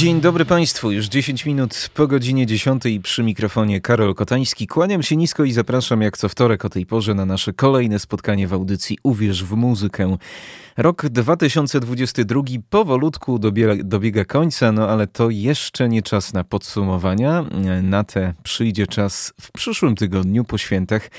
Dzień dobry Państwu, już 10 minut po godzinie 10 przy mikrofonie Karol Kotański. Kłaniam się nisko i zapraszam jak co wtorek o tej porze na nasze kolejne spotkanie w audycji Uwierz w muzykę. Rok 2022 powolutku dobiega, końca, no ale to jeszcze nie czas na podsumowania. Na te przyjdzie czas w przyszłym tygodniu po świętach.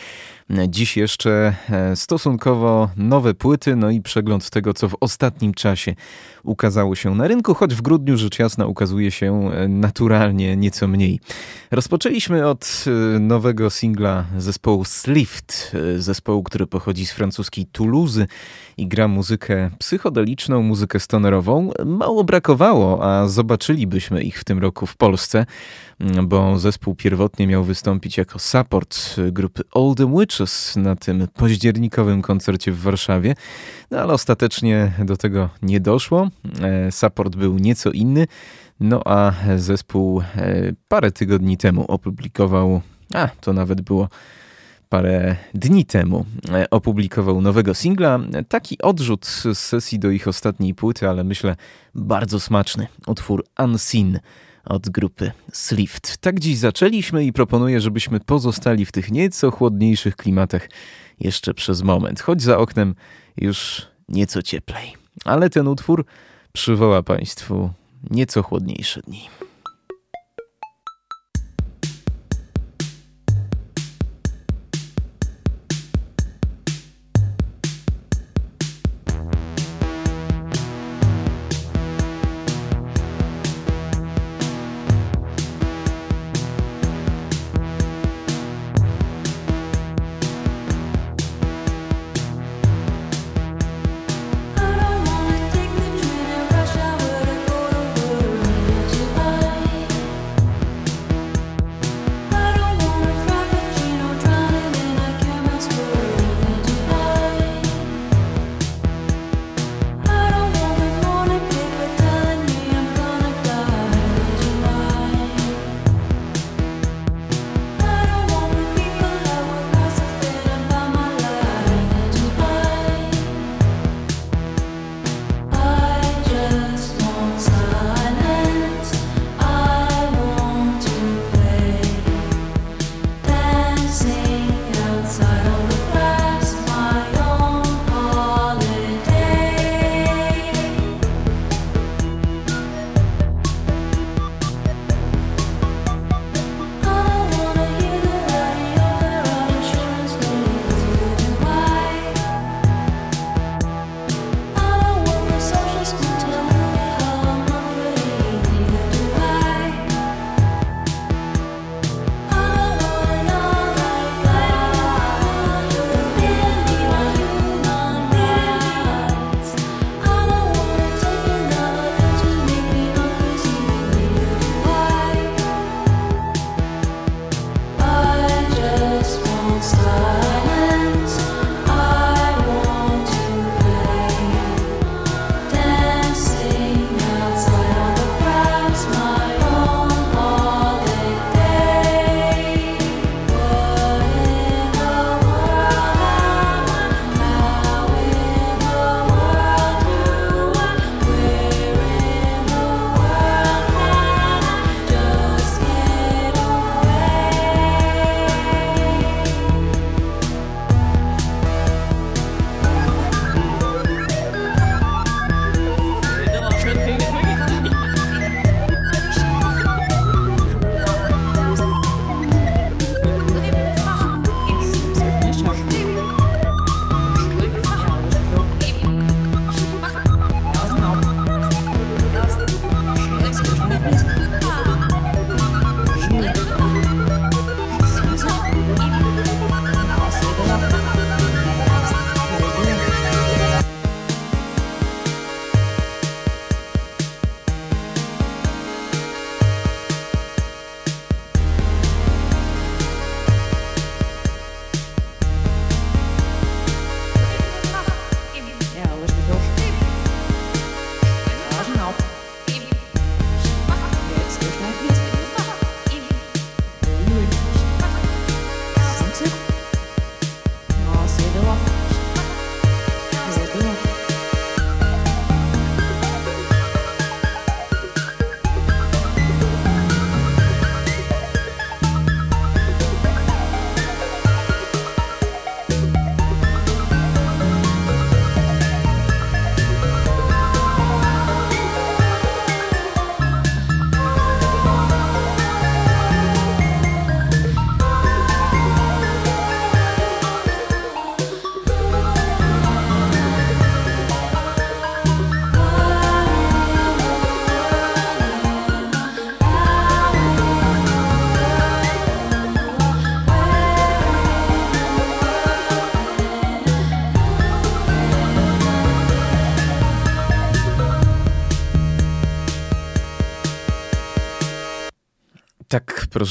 Dziś jeszcze e, stosunkowo nowe płyty, no i przegląd tego, co w ostatnim czasie ukazało się na rynku, choć w grudniu rzecz jasna ukazuje się e, naturalnie nieco mniej. Rozpoczęliśmy od e, nowego singla zespołu Slift, zespołu, który pochodzi z francuskiej Toulouse i gra muzykę psychodeliczną, muzykę stonerową. Mało brakowało, a zobaczylibyśmy ich w tym roku w Polsce, bo zespół pierwotnie miał wystąpić jako support grupy All the Witches na tym październikowym koncercie w Warszawie, no ale ostatecznie do tego nie doszło. E, support był nieco inny, no a zespół e, parę tygodni temu opublikował, a to nawet było parę dni temu e, opublikował nowego singla. Taki odrzut z sesji do ich ostatniej płyty, ale myślę bardzo smaczny. Utwór Unseen od grupy Slift. Tak dziś zaczęliśmy i proponuję, żebyśmy pozostali w tych nieco chłodniejszych klimatach jeszcze przez moment, choć za oknem już nieco cieplej. Ale ten utwór przywoła Państwu nieco chłodniejsze dni.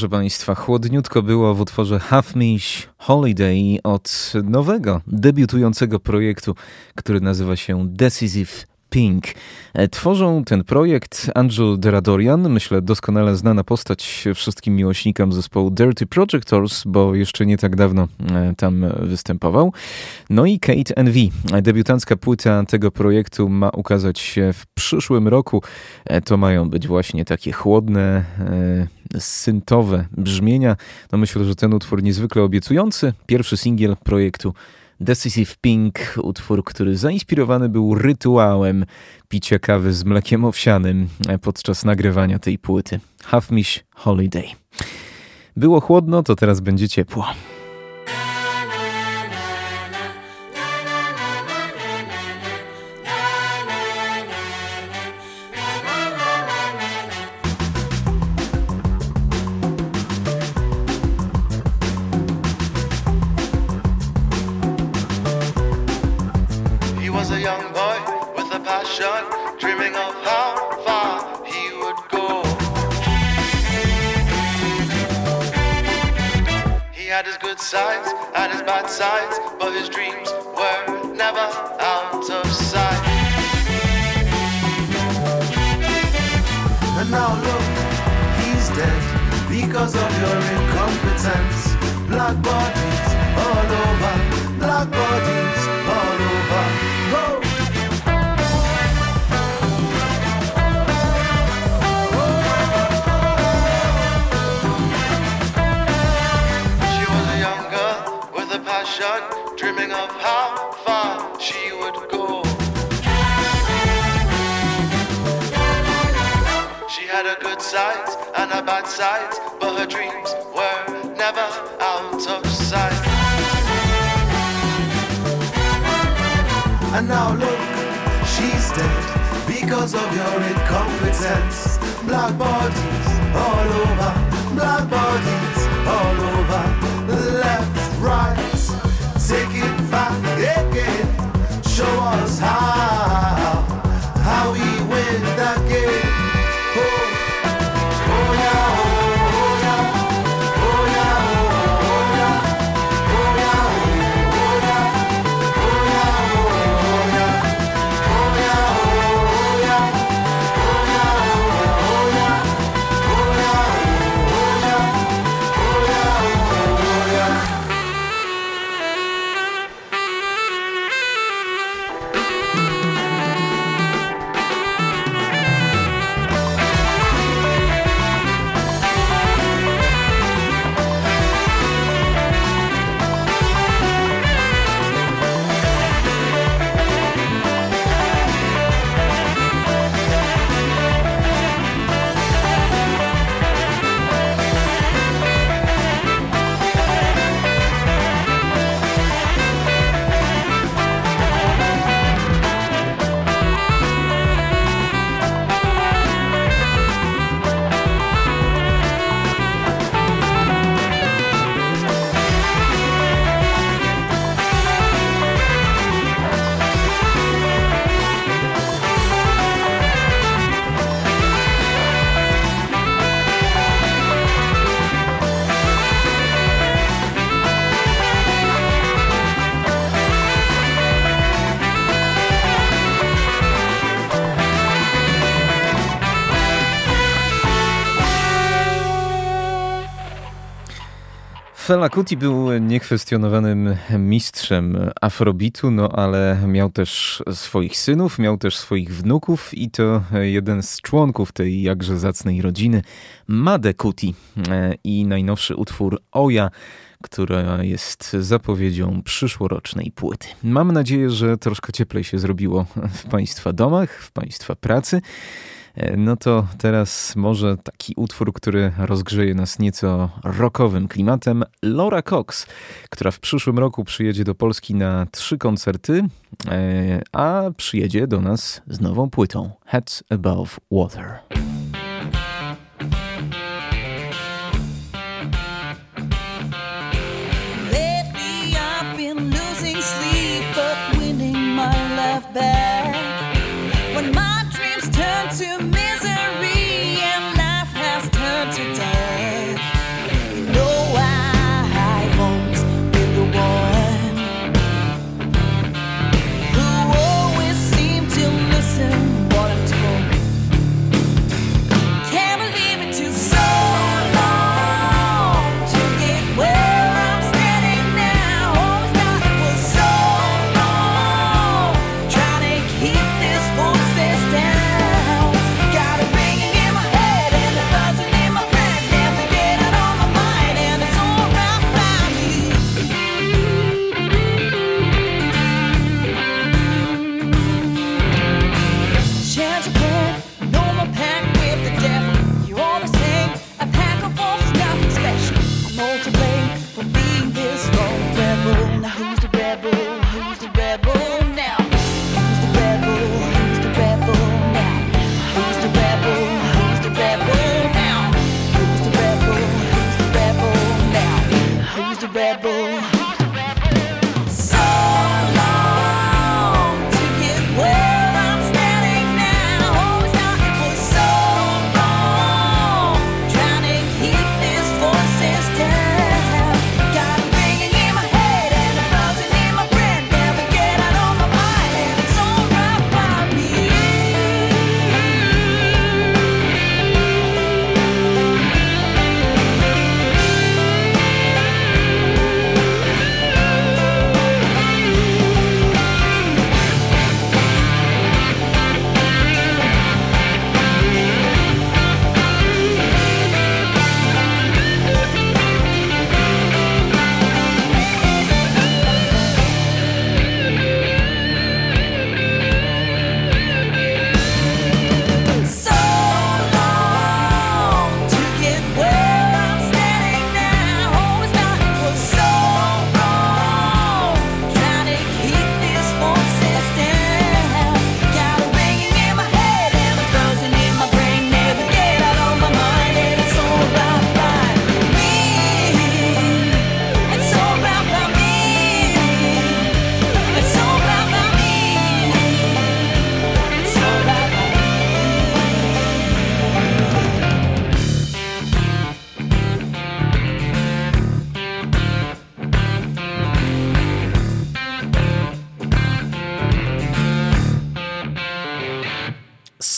Proszę Państwa, chłodniutko było w utworze Half Mish Holiday od nowego, debiutującego projektu, który nazywa się Decisive Pink. E, tworzą ten projekt Angel Deradorian, myślę doskonale znana postać wszystkim miłośnikom zespołu Dirty Projectors, bo jeszcze nie tak dawno e, tam występował. No i Kate NV. Debiutancka płyta tego projektu ma ukazać się w przyszłym roku. E, to mają być właśnie takie chłodne, syntowe brzmienia. No myślę, że ten utwór niezwykle obiecujący. Pierwszy singiel projektu Decisive Pink, utwór, który zainspirowany był rytuałem picia kawy z mlekiem owsianym podczas nagrywania tej płyty. Half Mish Holiday. Było chłodno, to teraz będzie ciepło. Sides and his bad sides, but his dreams had her good sides and her bad sides, but her dreams were never out of sight. And now look, she's dead because of your incompetence. Black bodies all over, black bodies Fela Kuti był niekwestionowanym mistrzem afrobitu, no ale miał też swoich synów, miał też swoich wnuków i to jeden z członków tej jakże zacnej rodziny, Made Kuti i najnowszy utwór Oja, która jest zapowiedzią przyszłorocznej płyty. Mam nadzieję, że troszkę cieplej się zrobiło w Państwa domach, w Państwa pracy. E, no to teraz może taki utwór, który rozgrzeje nas nieco rockowym klimatem. Laura Cox, która w przyszłym roku przyjedzie do Polski na trzy koncerty, e, a przyjedzie do nas z nową płytą Heads Above Water.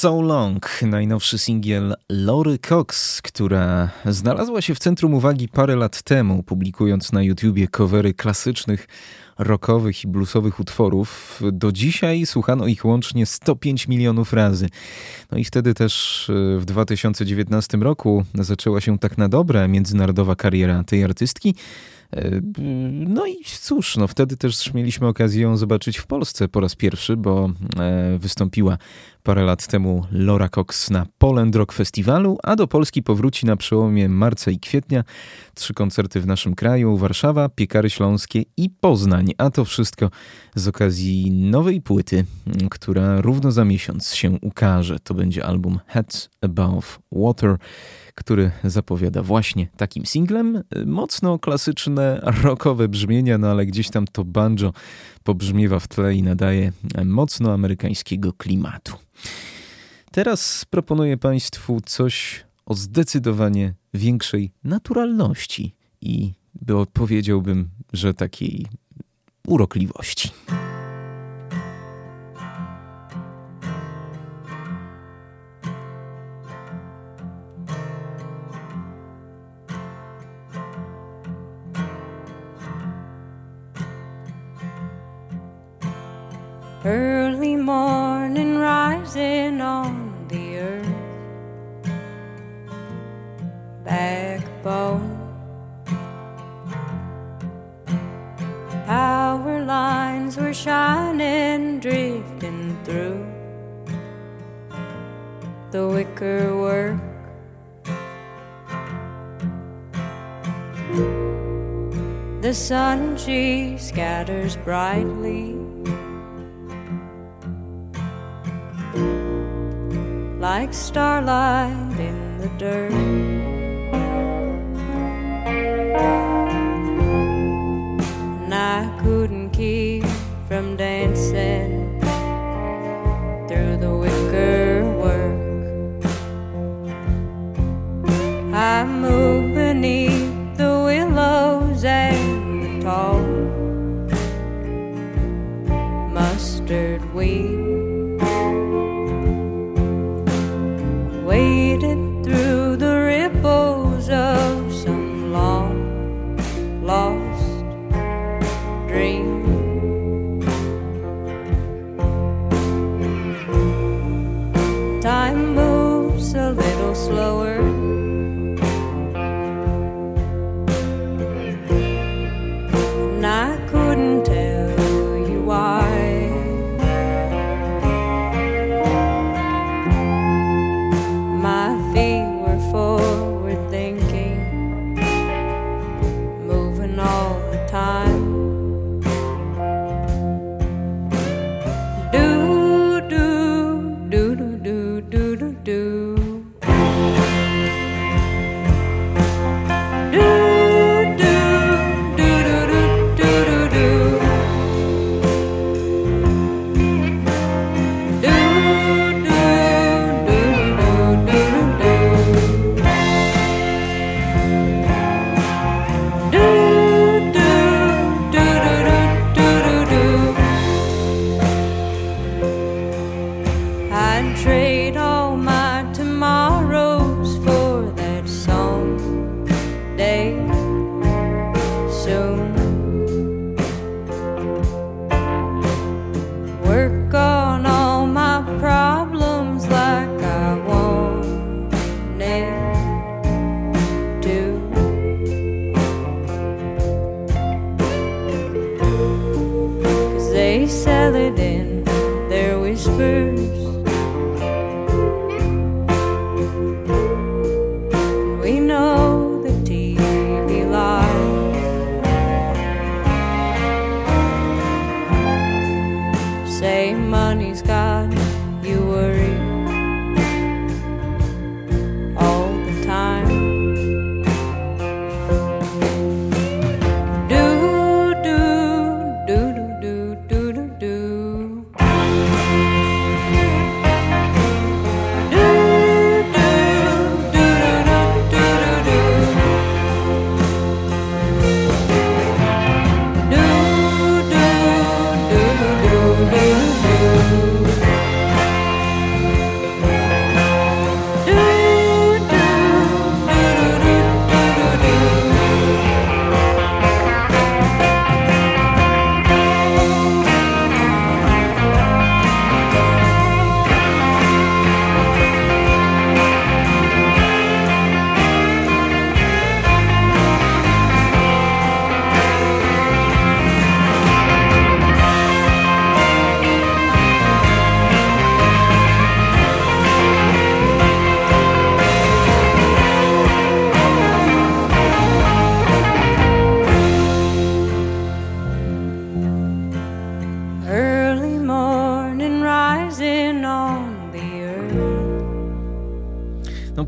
So Long, najnowszy singiel Lory Cox, która znalazła się w centrum uwagi parę lat temu, publikując na YouTubie covery klasycznych rockowych i bluesowych utworów. Do dzisiaj słuchano ich łącznie 105 milionów razy. No i wtedy też e, w 2019 roku zaczęła się tak na dobre międzynarodowa kariera tej artystki. No i cóż, no wtedy też mieliśmy okazję ją zobaczyć w Polsce po raz pierwszy, bo e, wystąpiła parę lat temu Laura Cox na Poland Rock Festiwalu, a do Polski powróci na przełomie marca i kwietnia. Trzy koncerty w naszym kraju: Warszawa, Piekary Śląskie i Poznań. A to wszystko z okazji nowej płyty, która równo za miesiąc się ukaże. To będzie album Heads Above Water który zapowiada właśnie takim singlem. Mocno klasyczne, rockowe brzmienia, no ale gdzieś tam to banjo pobrzmiewa w tle i nadaje mocno amerykańskiego klimatu. Teraz proponuję Państwu coś o zdecydowanie większej naturalności i powiedziałbym, że takiej urokliwości. Early morning rising on the earth, backbone. Power lines were shining, drifting through the wicker work. The sun she scatters brightly like starlight in the dirt. And I couldn't keep from dancing through the wicker work. I moved beneath the willows and the tall mustard weed. Time moves a little slower.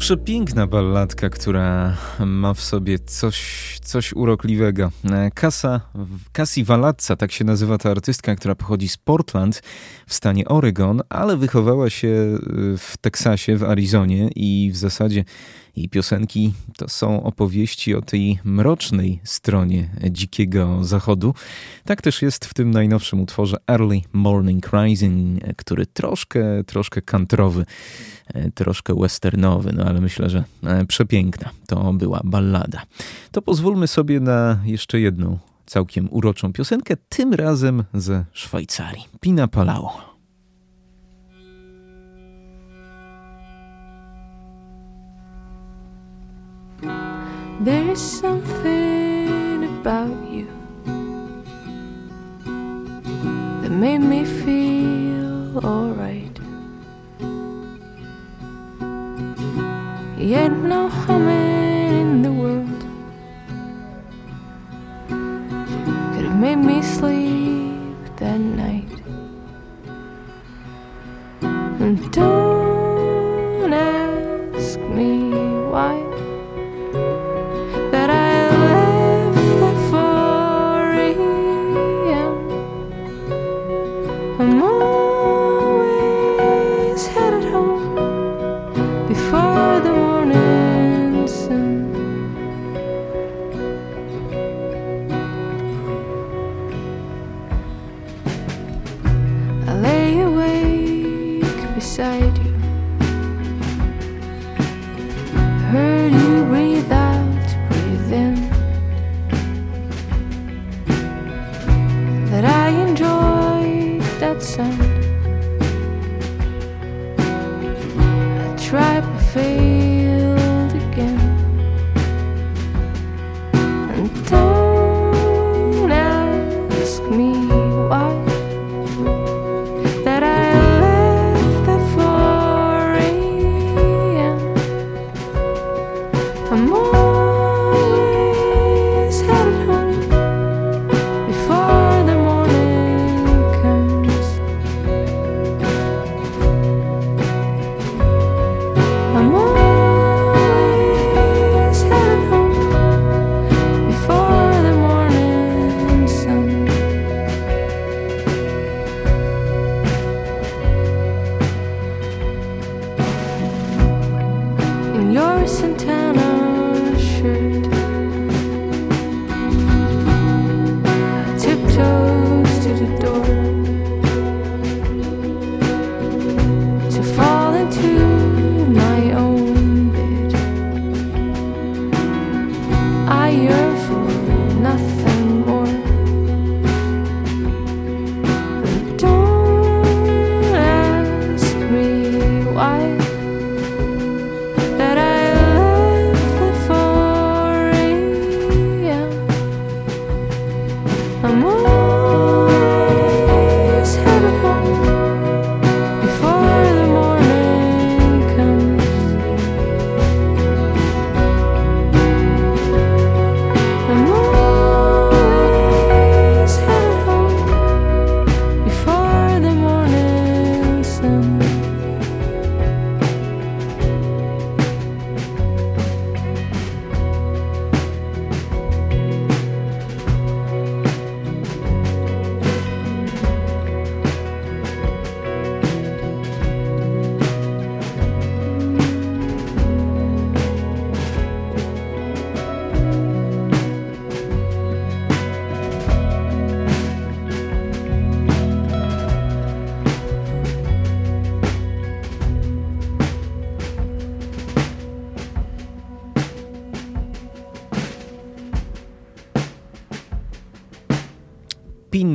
Przepiękna balladka, która ma w sobie coś, coś urokliwego. Kasa, Cassie Valazza, tak się nazywa ta artystka, która pochodzi z Portland w stanie Oregon, ale wychowała się w Teksasie, w Arizonie i w zasadzie jej piosenki to są opowieści o tej mrocznej stronie dzikiego zachodu. Tak też jest w tym najnowszym utworze Early Morning Rising, który troszkę, troszkę kantrowy, troszkę westernowy, no ale myślę, że e, przepiękna to była ballada. To pozwólmy sobie na jeszcze jedną całkiem uroczą piosenkę, tym razem ze Szwajcarii. Pina Palau. There's something about you that made me feel alright. Yet no humming made me sleep that night. And don't ask me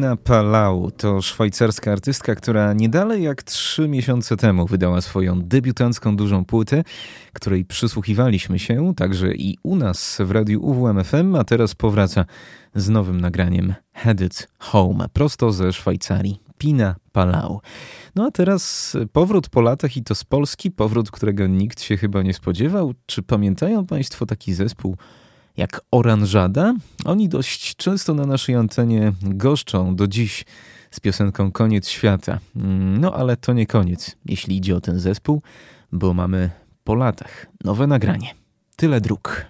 Anna Palau to szwajcarska artystka, która nie dalej jak trzy miesiące temu wydała swoją debiutancką dużą płytę, której przysłuchiwaliśmy się także i u nas w radiu UWMFM, a teraz powraca z nowym nagraniem Headed Home, prosto ze Szwajcarii. Pina Palau. No a teraz powrót po latach i to z Polski, powrót, którego nikt się chyba nie spodziewał. Czy pamiętają Państwo taki zespół jak Oranżada. Oni dość często na naszej antenie goszczą do dziś z piosenką Koniec Świata. Mm, no ale to nie koniec, jeśli idzie o ten zespół, bo mamy po latach. Nowe nagranie. Tyle dróg.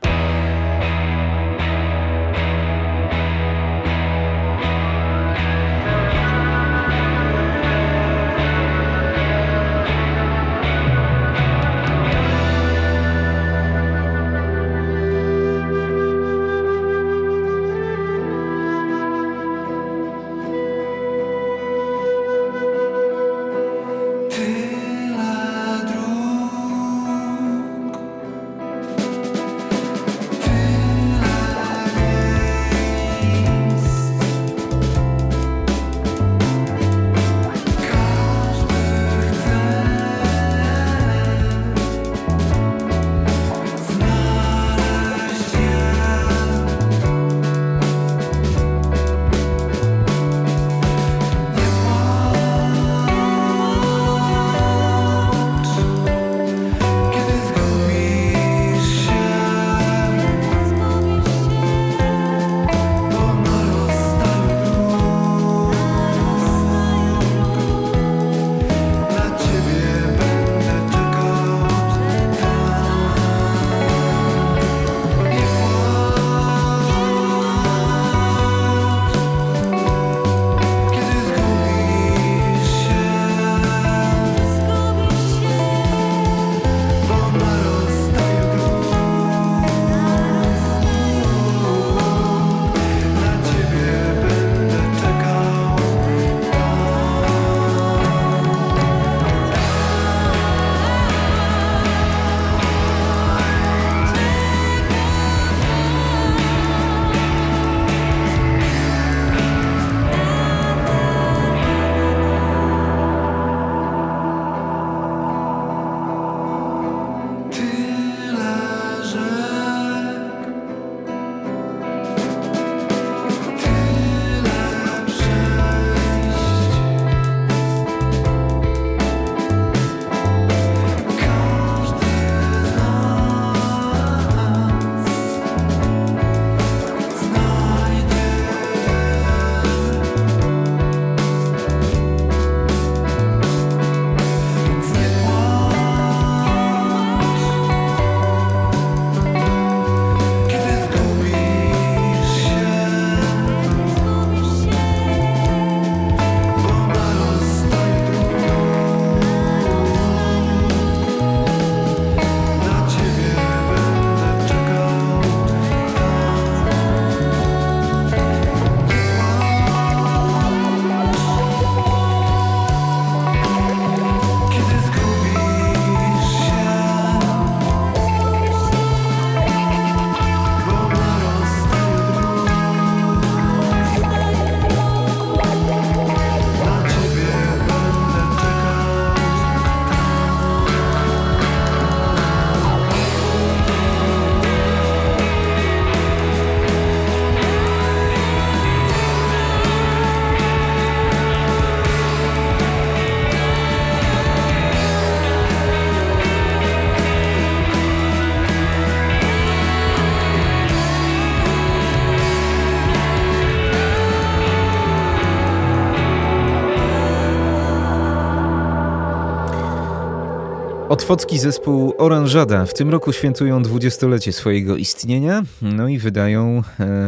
Otwocki zespół Oranżada w tym roku świętują dwudziestolecie swojego istnienia, no i wydają e,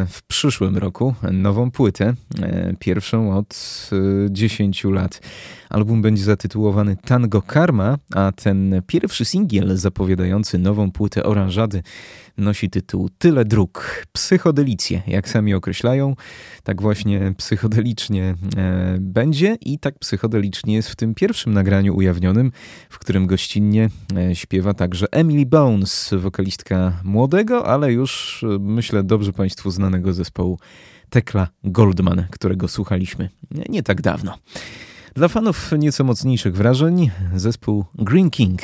w przyszłym roku nową płytę, e, pierwszą od 10 e, lat. Album będzie zatytułowany Tango Karma, a ten pierwszy singiel zapowiadający nową płytę Oranżady nosi tytuł Tyle dróg. Psychodelicje, jak sami określają. Tak właśnie psychodelicznie e, będzie i tak psychodelicznie jest w tym pierwszym nagraniu ujawnionym, w którym gościnnie e, śpiewa także Emily Bones, wokalistka młodego, ale już e, myślę dobrze Państwu znanego zespołu Tekla Goldman, którego słuchaliśmy nie, nie tak dawno. Dla fanów nieco mocniejszych wrażeń zespół Green King.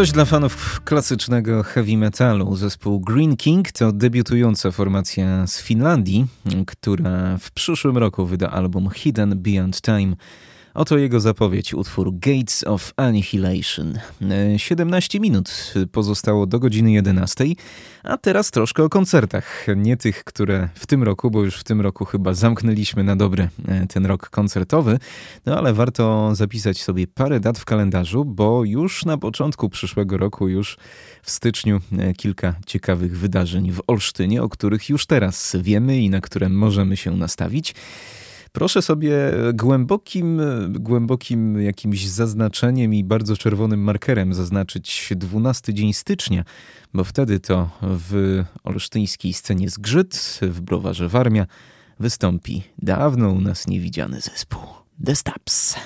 Coś dla fanów klasycznego heavy metalu. Zespół Green King to debiutująca formacja z Finlandii, która w przyszłym roku wyda album Hidden Beyond Time. Oto jego zapowiedź, utwór Gates of Annihilation. 17 e, minut pozostało do godziny 11, a teraz troszkę o koncertach. Nie tych, które w tym roku, bo już w tym roku chyba zamknęliśmy na dobre e, ten rok koncertowy, no ale warto zapisać sobie parę dat w kalendarzu, bo już na początku przyszłego roku, już w styczniu, e, kilka ciekawych wydarzeń w Olsztynie, o których już teraz wiemy i na które możemy się nastawić. Proszę sobie głębokim, głębokim jakimś zaznaczeniem i bardzo czerwonym markerem zaznaczyć 12 dzień stycznia, bo wtedy to w olsztyńskiej scenie Zgrzyt w Browarze Warmia wystąpi dawno u nas niewidziany zespół The Stabs.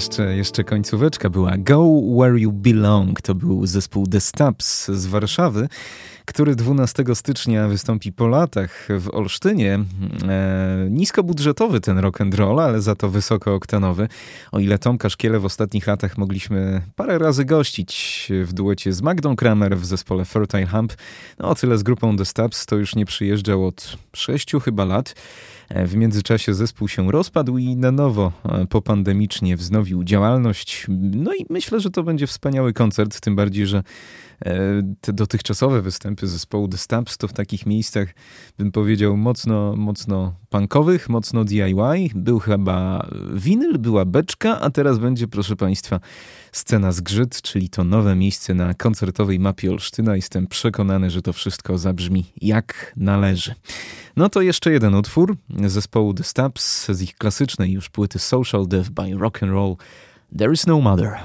Jeszcze, jeszcze końcóweczka była. Go Where You Belong to był zespół The Stabs z Warszawy, który 12 stycznia wystąpi po latach w Olsztynie. E, niskobudżetowy ten rock and roll, ale za to wysokooktanowy. O ile Tomka Szkiele w ostatnich latach mogliśmy parę razy gościć w duecie z Magdą Kramer w zespole Fertile Hump, no o tyle z grupą The Stabs to już nie przyjeżdżał od sześciu chyba lat. W międzyczasie zespół się rozpadł i na nowo e, popandemicznie wznowił działalność. No i myślę, że to będzie wspaniały koncert, tym bardziej, że E, te dotychczasowe występy zespołu The Stabs to w takich miejscach, bym powiedział, mocno, mocno punkowych, mocno DIY. Był chyba winyl, była beczka, a teraz będzie, proszę Państwa, scena zgrzyt, czyli to nowe miejsce na koncertowej mapie Olsztyna. Jestem przekonany, że to wszystko zabrzmi jak należy. No to jeszcze jeden utwór zespołu The Stabs z ich klasycznej już płyty Social Death by Rock and Roll. There is no mother.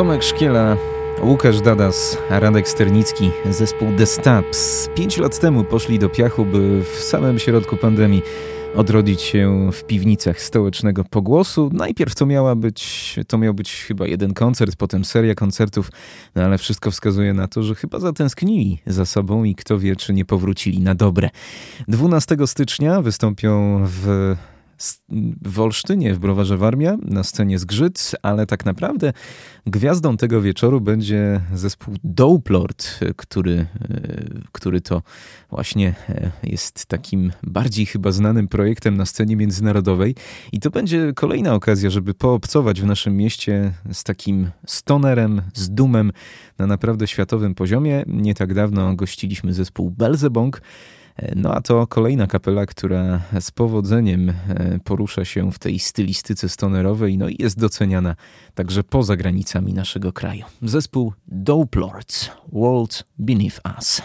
Tomek Szkiela, Łukasz Dadas, Radek Sternicki, zespół The Stabs. Pięć lat temu poszli do piachu, by w samym środku pandemii odrodzić się w piwnicach stołecznego pogłosu. Najpierw to miała być, to miał być chyba jeden koncert, potem seria koncertów, no ale wszystko wskazuje na to, że chyba zatęsknili za sobą i kto wie, czy nie powrócili na dobre. 12 stycznia wystąpią w w Olsztynie w Browarze Warmia na scenie Zgrzyt, ale tak naprawdę gwiazdą tego wieczoru będzie zespół Doplord, który, e, który to właśnie e, jest takim bardziej chyba znanym projektem na scenie międzynarodowej i to będzie kolejna okazja, żeby poobcować w naszym mieście z takim stonerem, z dumem na naprawdę światowym poziomie. Nie tak dawno gościliśmy zespół Belzebong, no a to kolejna kapela, która z powodzeniem e, porusza się w tej stylistyce stonerowej, no i jest doceniana także poza granicami naszego kraju. Zespół Dope Lords, World Beneath Us.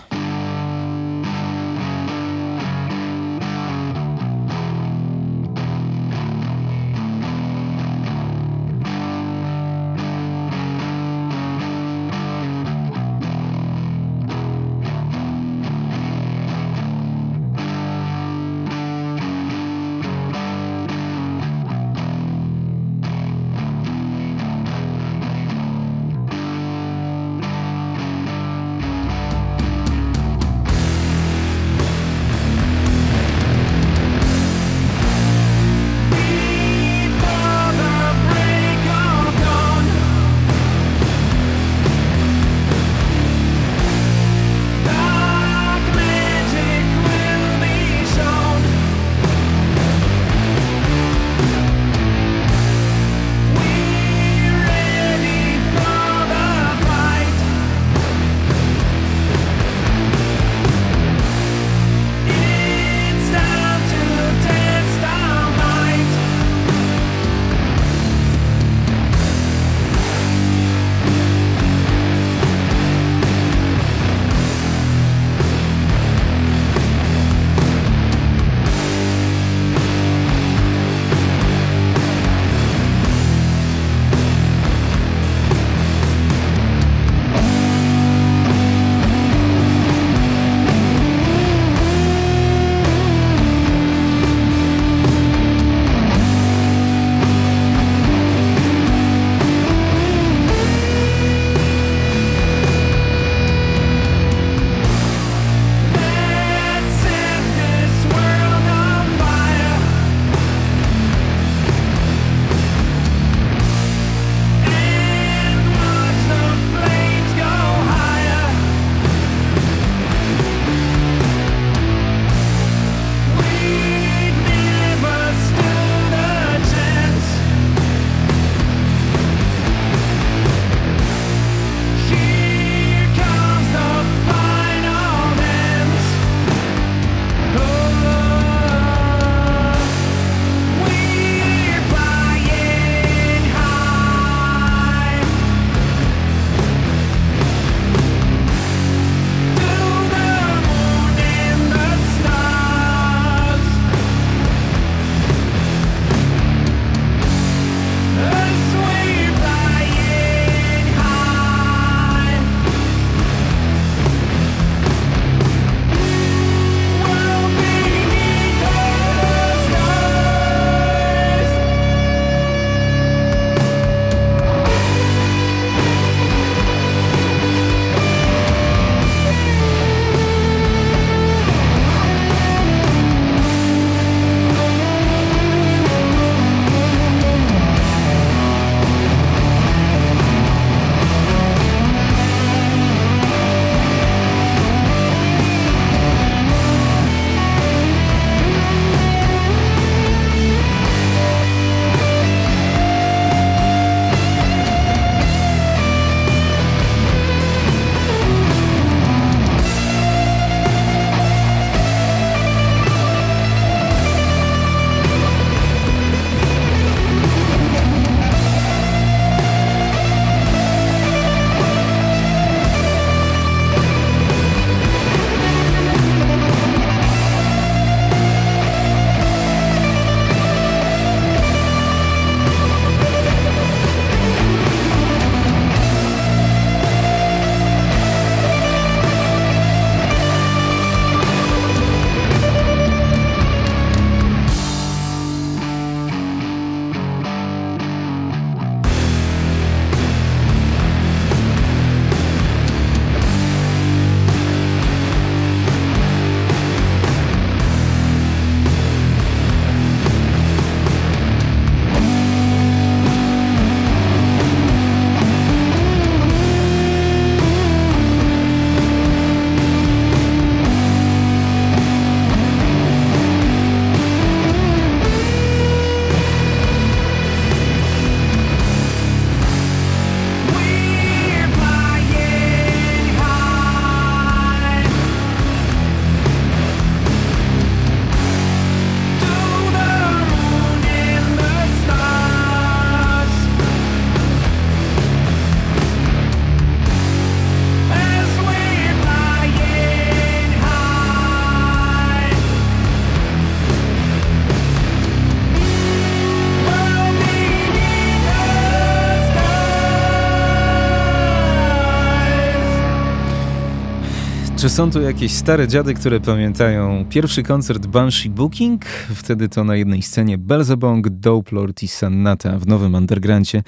Czy są tu jakieś stare dziady, które pamiętają pierwszy koncert Banshee Booking? Wtedy to na jednej scenie Belzebong, Dope Lord i Sannata w Nowym Undergroundzie.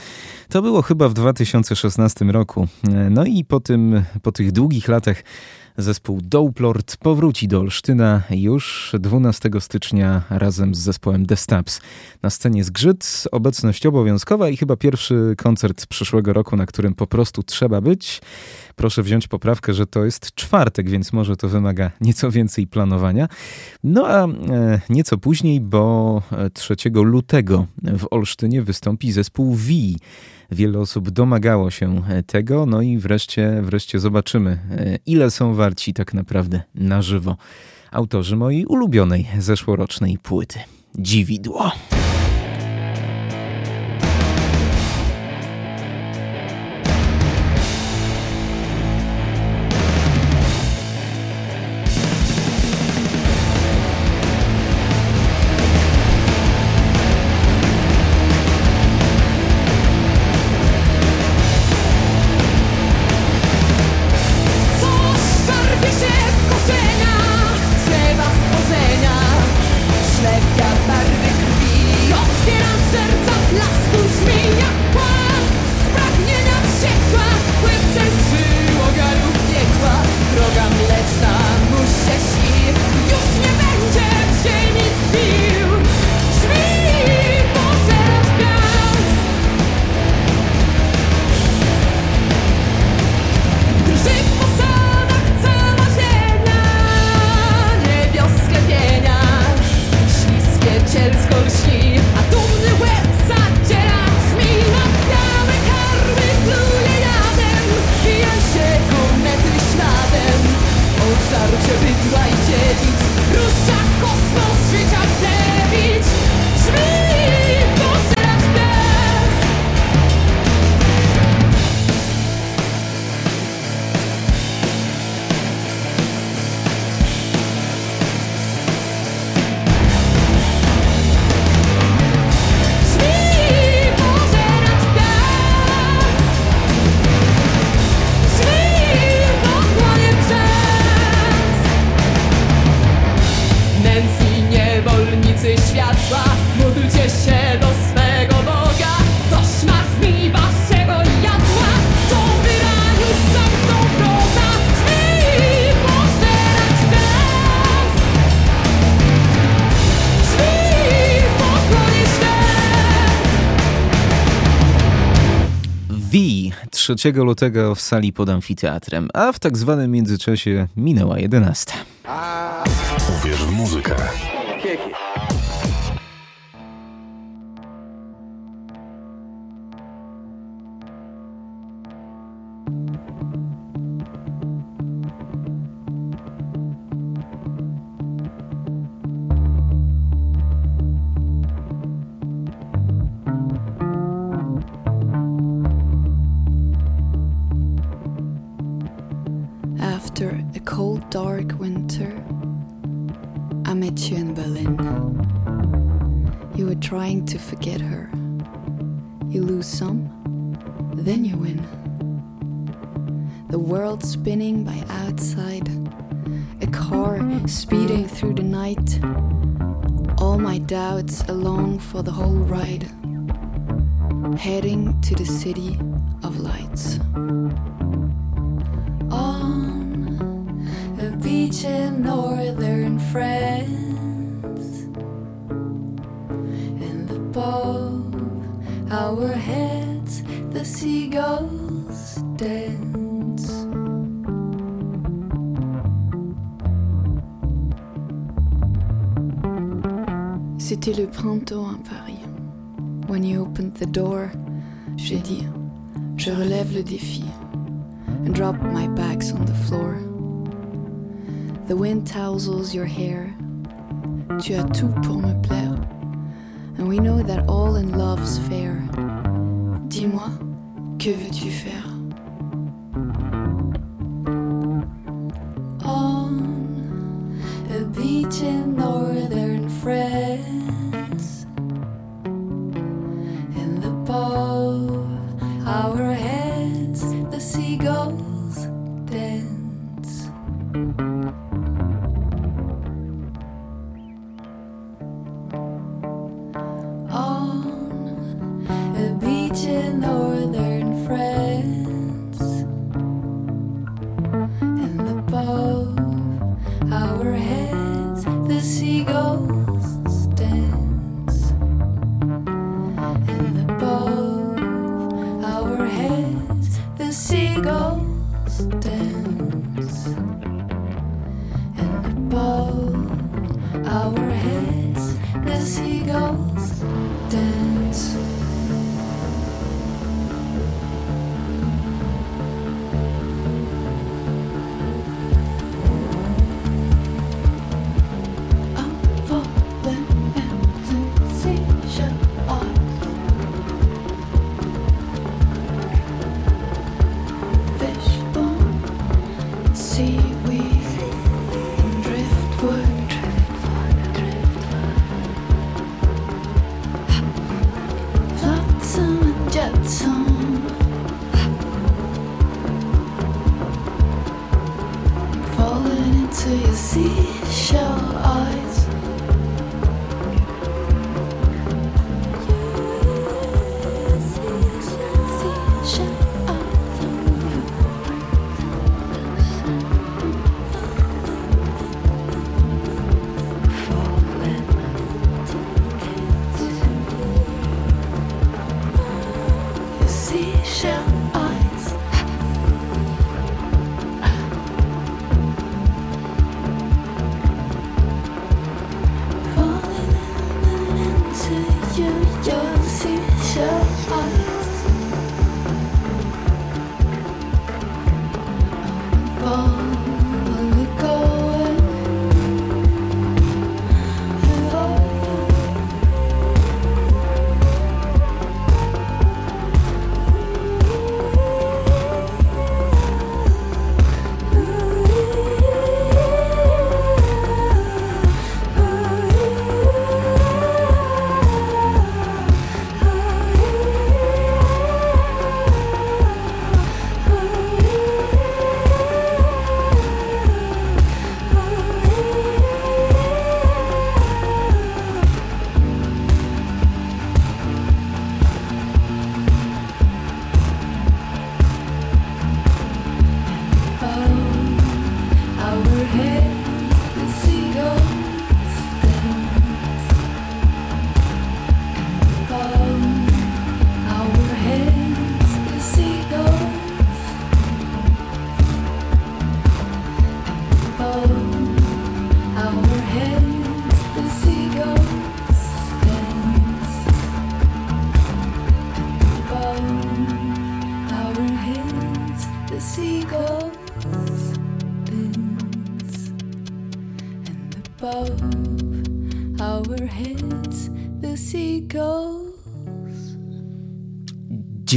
To było chyba w 2016 roku. No i po, tym, po tych długich latach Zespół Doplord powróci do Olsztyna już 12 stycznia razem z zespołem The Stabs. Na scenie zgrzyt, obecność obowiązkowa i chyba pierwszy koncert przyszłego roku, na którym po prostu trzeba być. Proszę wziąć poprawkę, że to jest czwartek, więc może to wymaga nieco więcej planowania. No a e, nieco później, bo 3 lutego w Olsztynie wystąpi zespół V. Wiele osób domagało się e, tego, no i wreszcie, wreszcie zobaczymy, e, ile są warci tak naprawdę na żywo. Autorzy mojej ulubionej zeszłorocznej płyty. Dziwidło. 3 lutego w sali pod amfiteatrem, a w tak zwanym międzyczasie minęła 11. Uwierz w muzykę. to forget her. You lose some, then you win. The world spinning by outside, a car speeding through the night. All my doubts along for the whole ride. And drop my bags on the floor. The wind tousles your hair. Tu as tout pour me plaire, and we know that all in love's fair.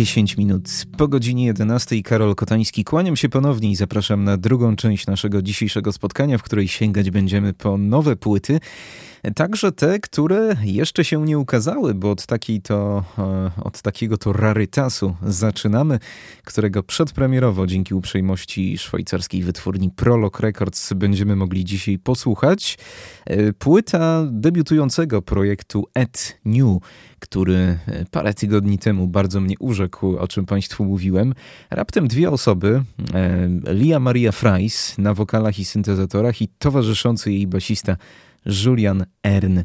10 minut po godzinie 11. Karol Kotański. Kłaniam się ponownie i zapraszam na drugą część naszego dzisiejszego spotkania, w której sięgać będziemy po nowe płyty. Także te, które jeszcze się nie ukazały, bo od, takiej to, e, od takiego to rarytasu zaczynamy, którego przedpremierowo dzięki uprzejmości szwajcarskiej wytwórni Prolog Records będziemy mogli dzisiaj posłuchać. E, płyta debiutującego projektu Ed New, który e, parę tygodni temu bardzo mnie urzekł, o czym Państwu mówiłem. Raptem dwie osoby, Lia Maria Frais na wokalach i syntezatorach i towarzyszący jej basista Julian Ern. E,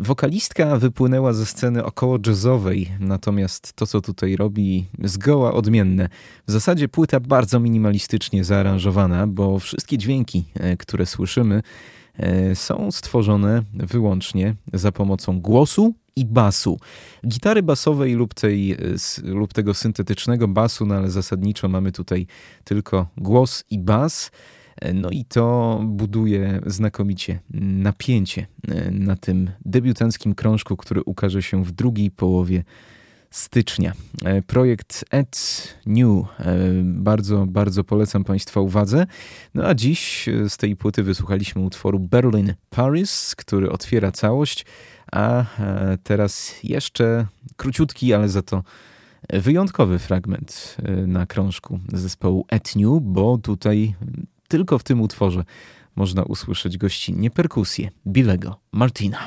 wokalistka wypłynęła ze sceny około jazzowej, natomiast to, co tutaj robi, zgoła odmienne. W zasadzie płyta bardzo minimalistycznie zaaranżowana, bo wszystkie dźwięki, e, które słyszymy, e, są stworzone wyłącznie za pomocą głosu i basu. Gitary basowej lub, tej, lub tego syntetycznego basu, no ale zasadniczo mamy tutaj tylko głos i bas. No i to buduje znakomicie napięcie e, na tym debiutanckim krążku, który ukaże się w drugiej połowie stycznia. E, projekt Ed New e, bardzo, bardzo polecam Państwa uwadze. No a dziś z tej płyty wysłuchaliśmy utworu Berlin Paris, który otwiera całość, a teraz jeszcze króciutki, ale za to wyjątkowy fragment na krążku zespołu Ed New, bo tutaj tylko w tym utworze można usłyszeć gościnnie perkusję Bilego Martina.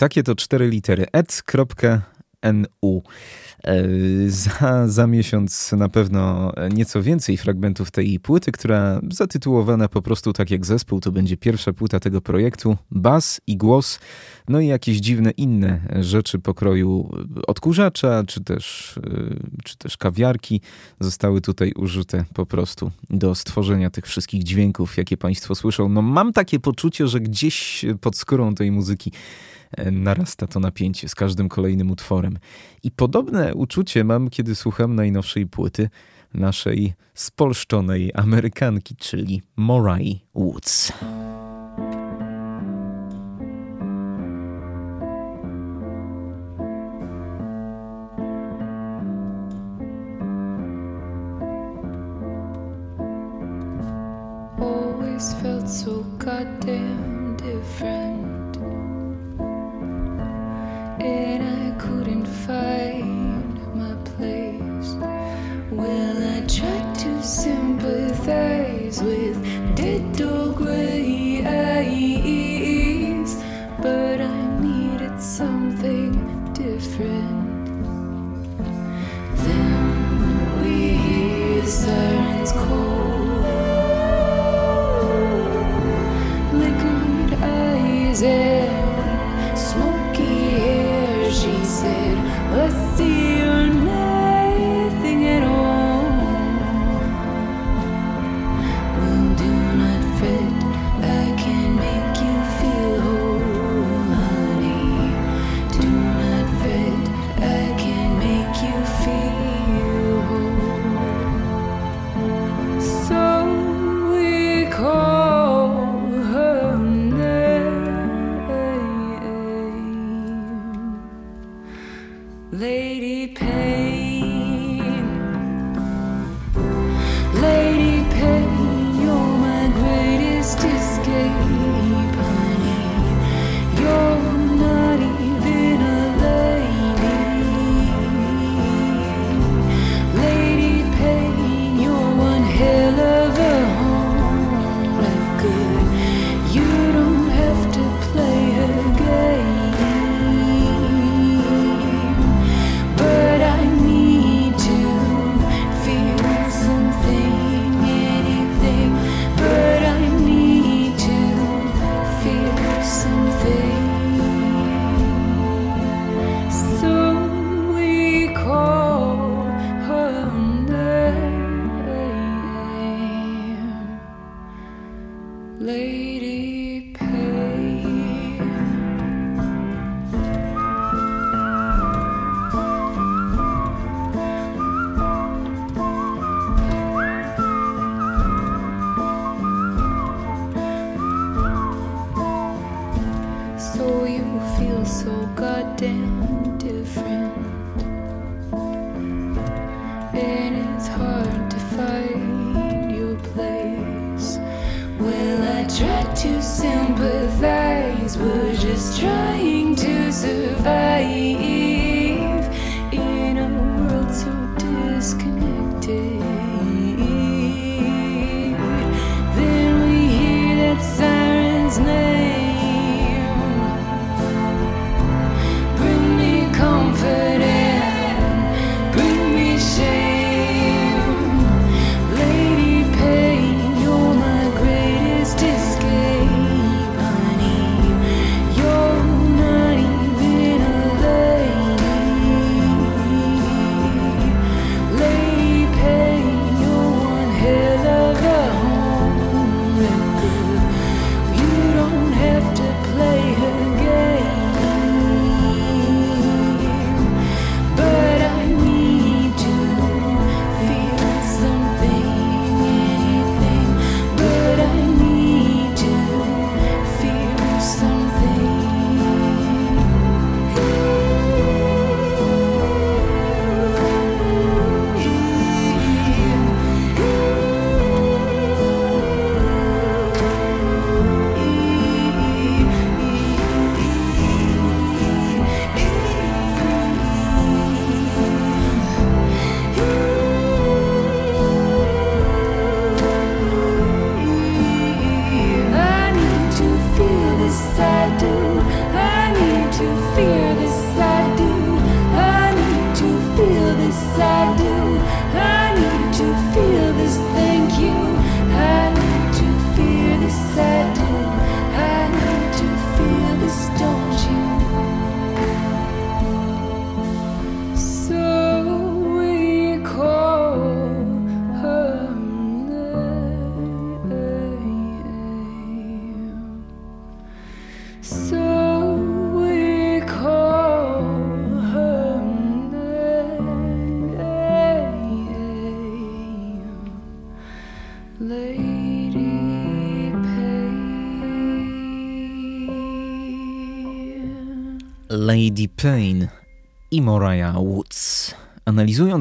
Takie to cztery litery et.nu. E, za, za miesiąc na pewno nieco więcej fragmentów tej płyty, która zatytułowana po prostu tak jak zespół, to będzie pierwsza płyta tego projektu. Bas i głos, no i jakieś dziwne inne rzeczy pokroju odkurzacza, czy też, e, czy też kawiarki zostały tutaj użyte po prostu do stworzenia tych wszystkich dźwięków, jakie Państwo słyszą. No mam takie poczucie, że gdzieś pod skórą tej muzyki narasta to napięcie z każdym kolejnym utworem. I podobne uczucie mam, kiedy słucham najnowszej płyty naszej spolszczonej Amerykanki, czyli Morai Woods. Always felt so goddamn different. With dead dog gray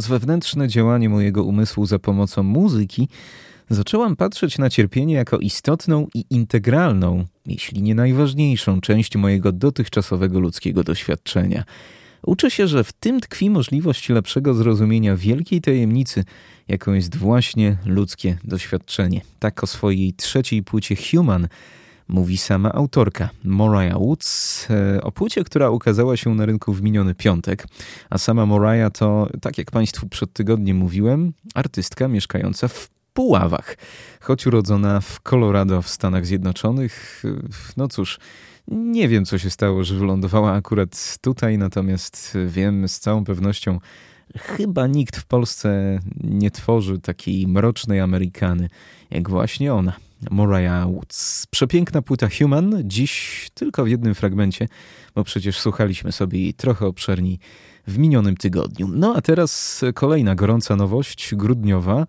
wewnętrzne działanie mojego umysłu za pomocą muzyki, zaczęłam patrzeć na cierpienie jako istotną i integralną, jeśli nie najważniejszą część mojego dotychczasowego ludzkiego doświadczenia. Uczę się, że w tym tkwi możliwość lepszego zrozumienia wielkiej tajemnicy, jaką jest właśnie ludzkie doświadczenie. Tak o swojej trzeciej płycie Human mówi sama autorka Mariah Woods e, o płycie, która ukazała się na rynku w miniony piątek. A sama Mariah to, tak jak Państwu przed tygodniem mówiłem, artystka mieszkająca w Puławach. Choć urodzona w Colorado w Stanach Zjednoczonych, no cóż, nie wiem co się stało, że wylądowała akurat tutaj, natomiast wiem z całą pewnością, chyba nikt w Polsce nie tworzy takiej mrocznej Amerykany jak właśnie ona. Mariah Woods. Przepiękna płyta Human, dziś tylko w jednym fragmencie, bo przecież słuchaliśmy sobie jej trochę obszerniej w minionym tygodniu. No a teraz kolejna gorąca nowość, grudniowa,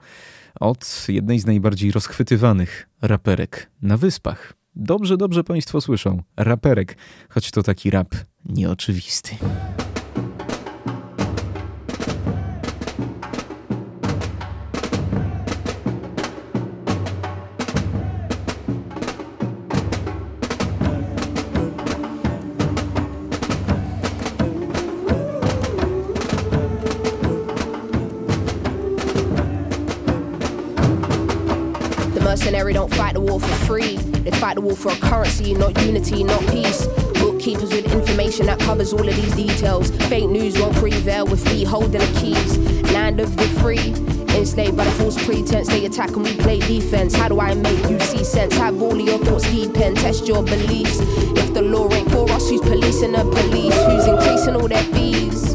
od jednej z najbardziej rozchwytywanych raperek na wyspach. Dobrze, dobrze Państwo słyszą. Raperek, choć to taki rap nieoczywisty. Mercenary don't fight the war for free. They fight the war for a currency, not unity, not peace. Bookkeepers with information that covers all of these details. Fake news won't prevail with me holding the keys. Land of the free. Enslaved by the false pretense, they attack and we play defense. How do I make you see sense? Have all of your thoughts deep and test your beliefs. If the law ain't for us, who's policing the police? Who's increasing all their fees?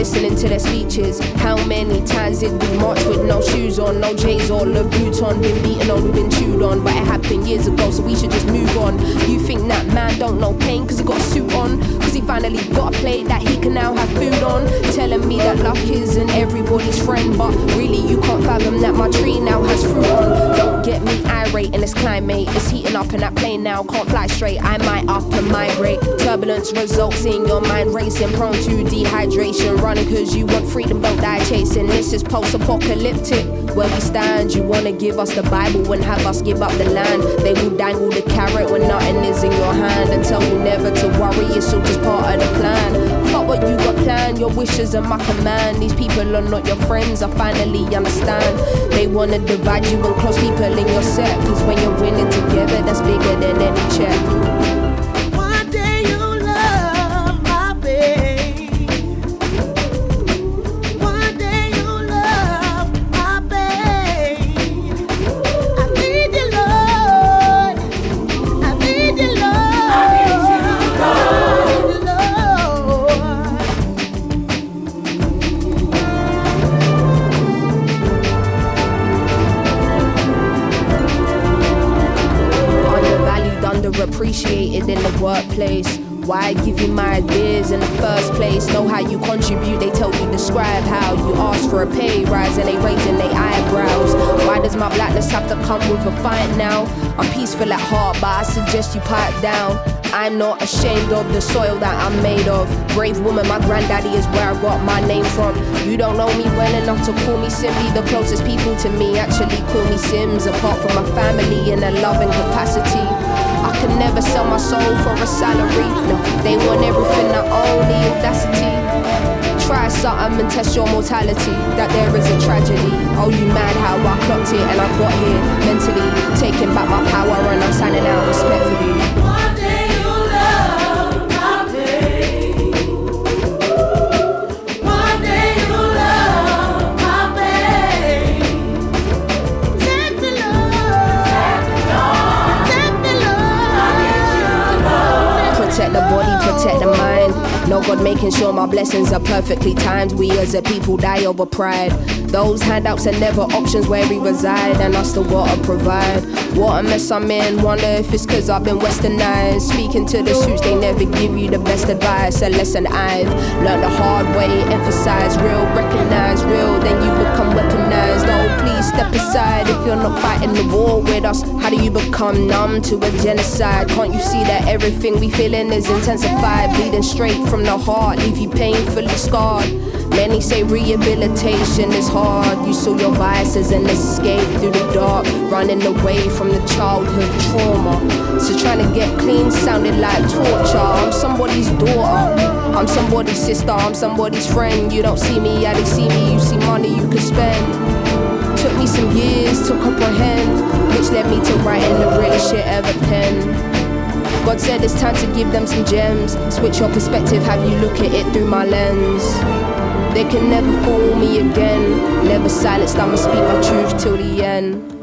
Listening to their speeches. How many times did we march with no shoes on, no J's or Louboutin? Been beaten on, we've been chewed on, but it happened years ago, so we should just move on. You think that man don't know pain cause he got a suit on? Cause he finally got a plate that he can now have food on. Telling me that luck isn't everybody's friend, but really you can't fathom that my tree now has fruit on. Don't get me irate in this climate, it's heating up in that plane now, can't fly straight. I might up and migrate. Turbulence results in your mind racing, prone to dehydration. Running cause you want freedom, don't die chasing. This is post apocalyptic. Where we stand, you wanna give us the Bible and have us give up the land. They will dangle the carrot when nothing is in your hand and tell you never to worry, it's all just part of the plan. Fuck what you got planned, your wishes are my command. These people are not your friends, I finally understand. They wanna divide you and close people in your set. Cause when you're winning together, that's bigger than any check. You pipe down. I'm not ashamed of the soil that I'm made of. Brave woman, my granddaddy is where I got my name from. You don't know me well enough to call me Simby. The closest people to me actually call me Sims, apart from my family in a loving capacity. I could never sell my soul for a salary. No, they want everything I own, the audacity. Try something and test your mortality. That there is a tragedy. Oh, you mad how I clocked it and I got here mentally. Taking back my power and I'm signing out respectfully. No God making sure my blessings are perfectly timed. We as a people die over pride. Those handouts are never options where we reside, and I still gotta provide. What a mess I'm in, wonder if it's cause I've been westernized. Speaking to the suits, they never give you the best advice. A lesson I've learned the hard way. Emphasize real, recognize real, then you become weaponized. Step aside if you're not fighting the war with us. How do you become numb to a genocide? Can't you see that everything we feeling is intensified? Bleeding straight from the heart, leave you painfully scarred. Many say rehabilitation is hard. You saw your vices and escape through the dark, running away from the childhood trauma. So trying to get clean sounded like torture. I'm somebody's daughter, I'm somebody's sister, I'm somebody's friend. You don't see me, yeah, they see me. You see money you can spend. Me some years to comprehend, which led me to writing the realest shit ever penned. God said it's time to give them some gems. Switch your perspective, have you look at it through my lens. They can never fool me again. Never silenced, I'ma speak my truth till the end.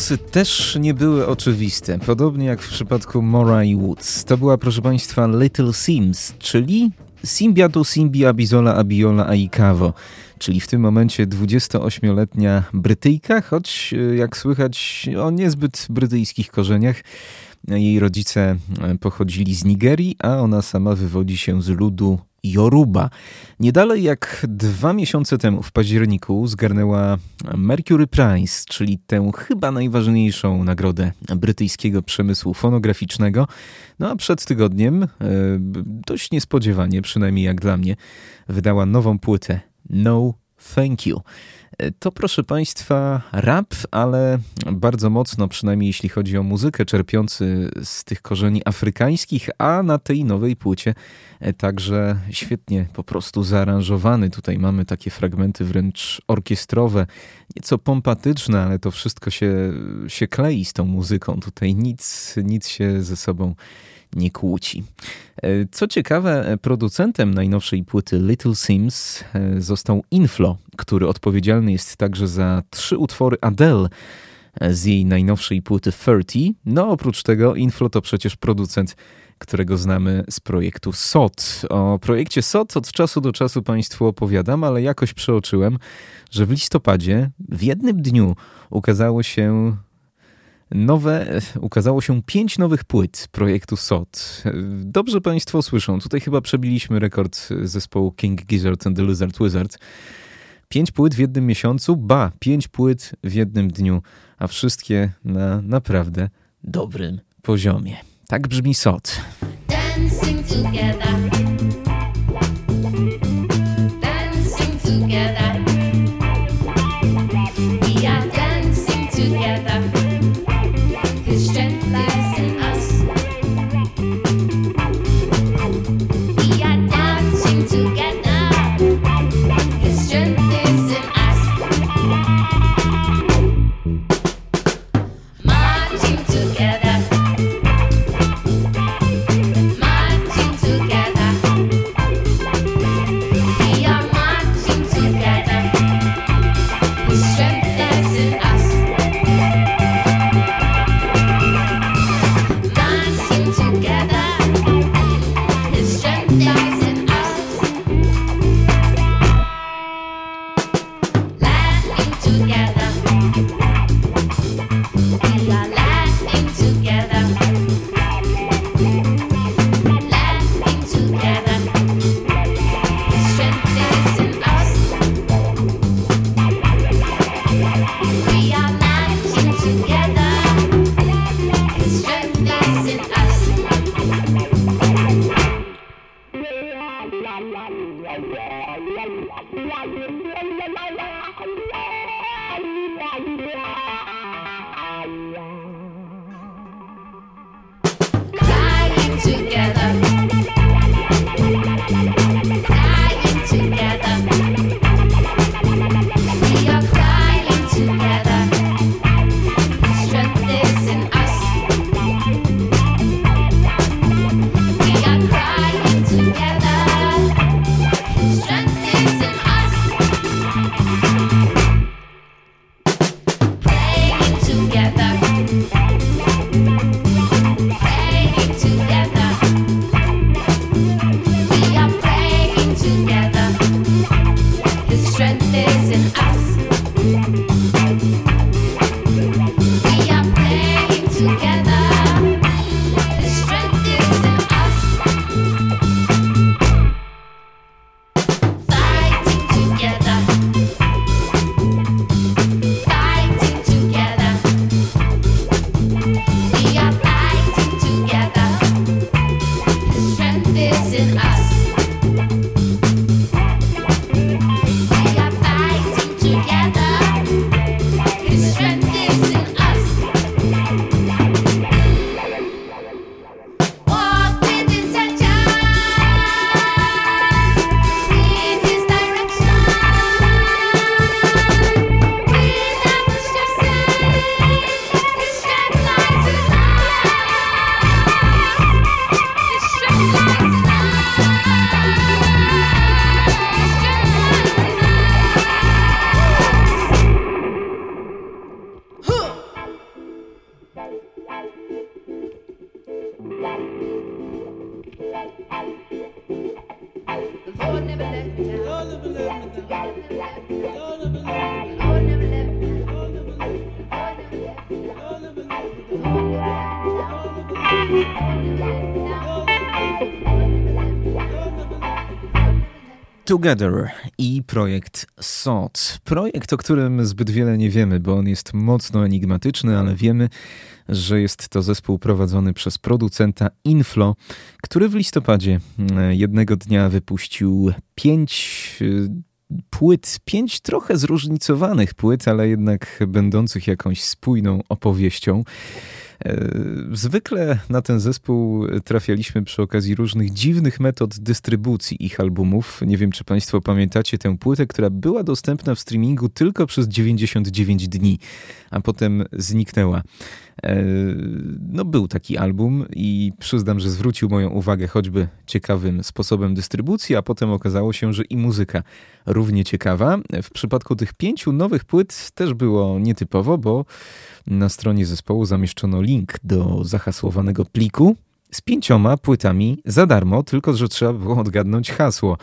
Losy też nie były oczywiste, podobnie jak w przypadku Moray Woods. To była, proszę Państwa, Little Sims, czyli Simbiatu Simbi Abizola Abiola Aikavo, czyli w tym momencie 28-letnia Brytyjka, choć e, jak słychać o niezbyt brytyjskich korzeniach. Jej rodzice e, pochodzili z Nigerii, a ona sama wywodzi się z ludu Yoruba. Nie dalej jak dwa miesiące temu, w październiku, zgarnęła Mercury Prize, czyli tę chyba najważniejszą nagrodę brytyjskiego przemysłu fonograficznego. No a przed tygodniem, e, dość niespodziewanie, przynajmniej jak dla mnie, wydała nową płytę No Thank You. To proszę Państwa rap, ale bardzo mocno, przynajmniej jeśli chodzi o muzykę, czerpiący z tych korzeni afrykańskich, a na tej nowej płycie także świetnie po prostu zaaranżowany. Tutaj mamy takie fragmenty wręcz orkiestrowe, nieco pompatyczne, ale to wszystko się, się klei z tą muzyką. Tutaj nic, nic się ze sobą nie kłóci. E, co ciekawe, producentem najnowszej płyty Little Sims e, został Inflo, który odpowiedzialny jest także za trzy utwory Adele e, z jej najnowszej płyty 30. No oprócz tego Inflo to przecież producent którego znamy z projektu SOT. O projekcie SOT od czasu do czasu Państwu opowiadam, ale jakoś przeoczyłem, że w listopadzie w jednym dniu ukazało się nowe, ukazało się pięć nowych płyt projektu SOT. Dobrze Państwo słyszą, tutaj chyba przebiliśmy rekord zespołu King Gizzard and the Lizard Wizard. Pięć płyt w jednym miesiącu, ba, pięć płyt w jednym dniu, a wszystkie na naprawdę dobrym poziomie. Tak brzmi SOT. Dancing together. Together i projekt SOT. Projekt, o którym zbyt wiele nie wiemy, bo on jest mocno enigmatyczny, ale wiemy, że jest to zespół prowadzony przez producenta Inflo, który w listopadzie e, jednego dnia wypuścił pięć e, płyt, pięć trochę zróżnicowanych płyt, ale jednak będących jakąś spójną opowieścią. E, zwykle na ten zespół trafialiśmy przy okazji różnych dziwnych metod dystrybucji ich albumów. Nie wiem, czy Państwo pamiętacie tę płytę, która była dostępna w streamingu tylko przez 99 dni, a potem zniknęła. E, no, był taki album i przyznam, że zwrócił moją uwagę choćby ciekawym sposobem dystrybucji, a potem okazało się, że i muzyka równie ciekawa. W przypadku tych pięciu nowych płyt też było nietypowo, bo na stronie zespołu zamieszczono link do zahasłowanego pliku z pięcioma płytami za darmo, tylko że trzeba było odgadnąć hasło.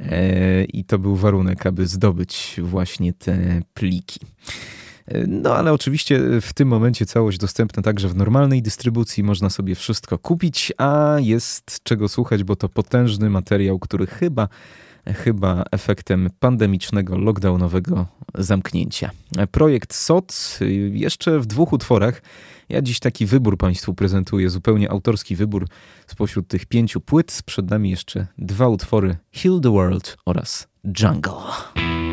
E, I to był warunek, aby zdobyć właśnie te pliki. E, no ale oczywiście w tym momencie całość dostępna także w normalnej dystrybucji, można sobie wszystko kupić, a jest czego słuchać, bo to potężny materiał, który chyba chyba efektem pandemicznego, lockdownowego zamknięcia. Projekt SOT jeszcze w dwóch utworach. Ja dziś taki wybór Państwu prezentuję, zupełnie autorski wybór spośród tych pięciu płyt. Przed nami jeszcze dwa utwory Heal the World oraz Jungle.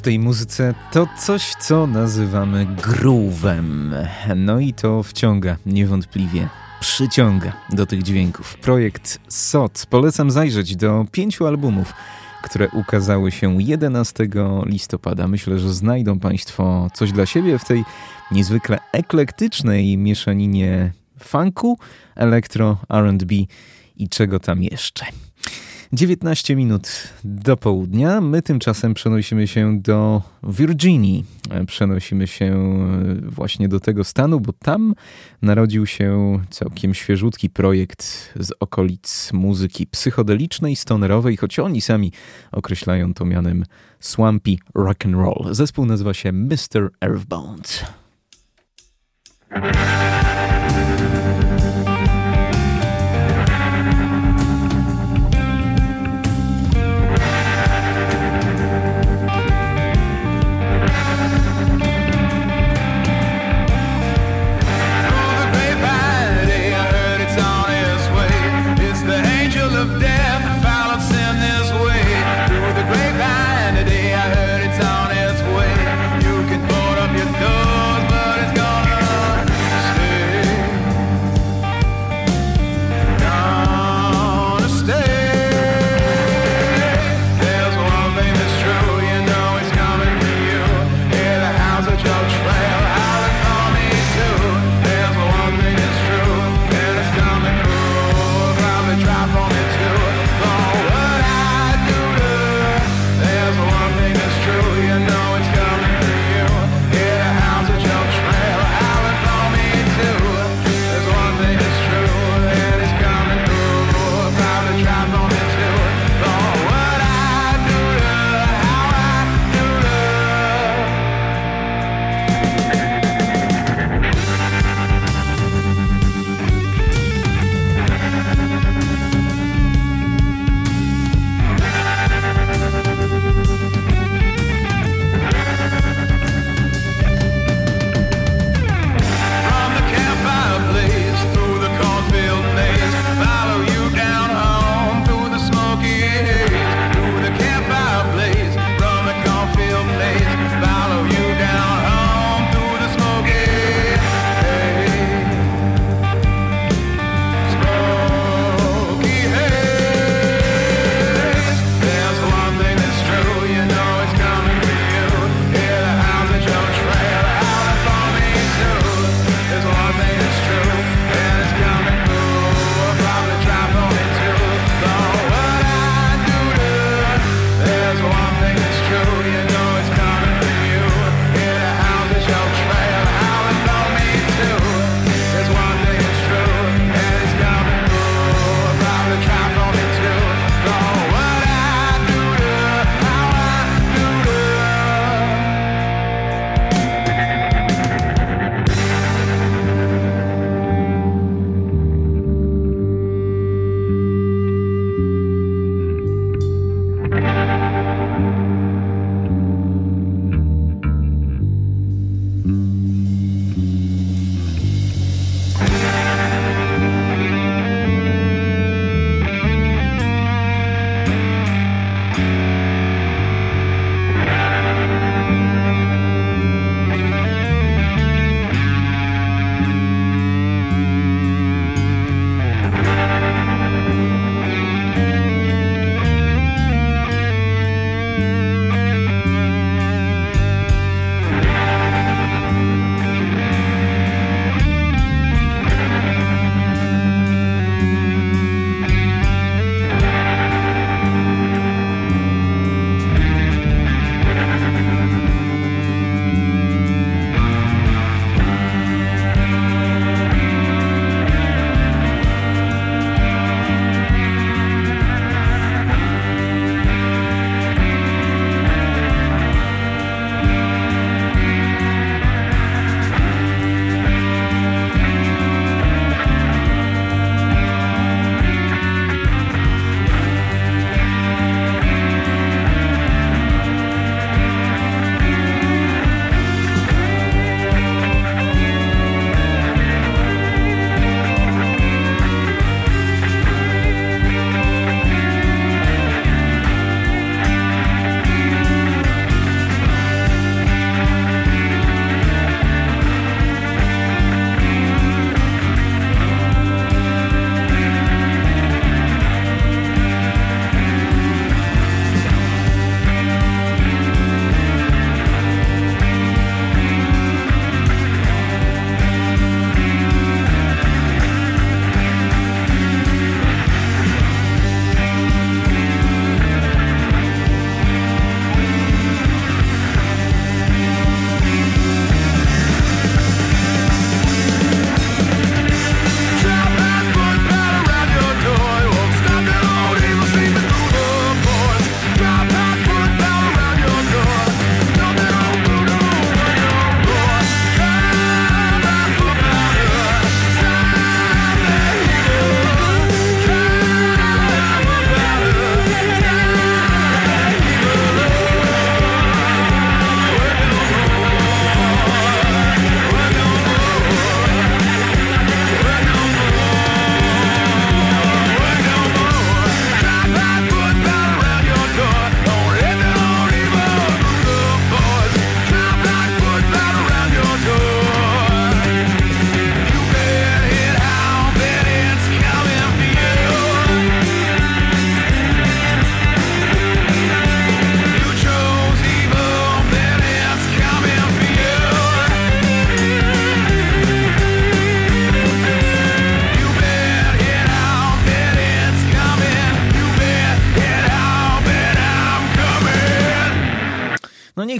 W tej muzyce to coś, co nazywamy groove'em. No i to wciąga, niewątpliwie. Przyciąga do tych dźwięków. Projekt SOT. Polecam zajrzeć do pięciu albumów, które ukazały się 11 listopada. Myślę, że znajdą Państwo coś dla siebie w tej niezwykle eklektycznej mieszaninie funku, elektro, RB i czego tam jeszcze. 19 minut do południa. My tymczasem przenosimy się do Virginii. Przenosimy się właśnie do tego stanu, bo tam narodził się całkiem świeżutki projekt z okolic muzyki psychodelicznej, stonerowej, choć oni sami określają to mianem Swampy Rock and Roll. Zespół nazywa się Mr. Earthbound.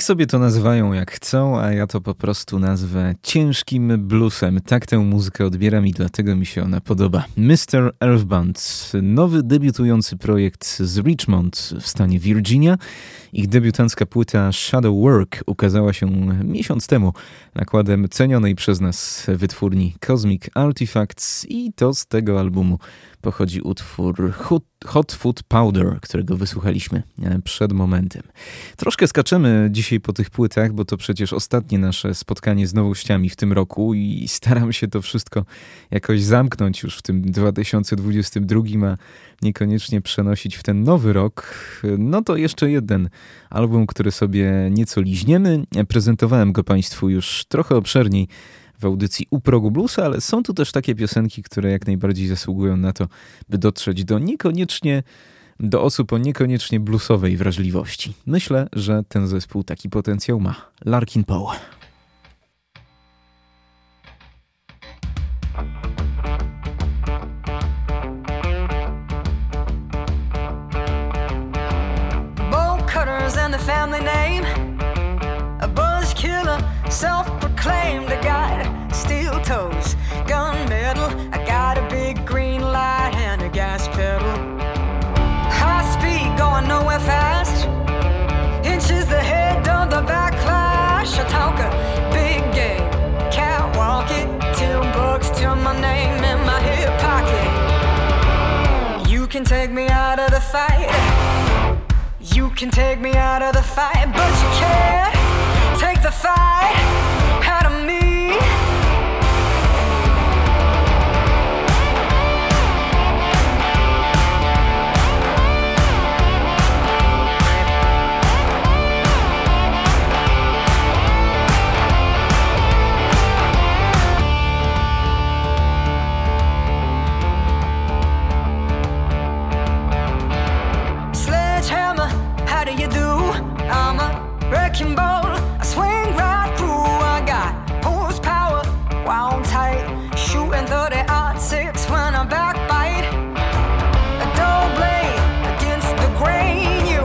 Niech sobie to nazywają jak chcą, a ja to po prostu nazwę ciężkim bluesem. Tak tę muzykę odbieram i dlatego mi się ona podoba. Mr. Earthbound, nowy debiutujący projekt z Richmond w stanie Virginia. Ich debiutancka płyta Shadow Work ukazała się miesiąc temu nakładem cenionej przez nas wytwórni Cosmic Artifacts i to z tego albumu pochodzi utwór Hot, Food Powder, którego wysłuchaliśmy e, przed momentem. Troszkę skaczemy dzisiaj po tych płytach, bo to przecież ostatnie nasze spotkanie z nowościami w tym roku i staram się to wszystko jakoś zamknąć już w tym 2022, a niekoniecznie przenosić w ten nowy rok. No to jeszcze jeden album, który sobie nieco liźniemy. Prezentowałem go Państwu już trochę obszerniej w audycji u progu bluesa, ale są tu też takie piosenki, które jak najbardziej zasługują na to, by dotrzeć do niekoniecznie do osób o niekoniecznie bluesowej wrażliwości. Myślę, że ten zespół taki potencjał ma. Larkin Poe. Family name. A buzz killer, self proclaimed a guy steel toes, gunmetal. I got a big green light and a gas pedal. High speed, going nowhere fast. Inches ahead of the backlash. I talk a big game, catwalk it. Ten bucks to my name in my hip pocket. You can take me out of the fight. Can take me out of the fight, but you can't take the fight wrecking ball. I swing right through. I got horsepower, wound tight, shooting 30 odd six when I backbite. A blade against the grain. You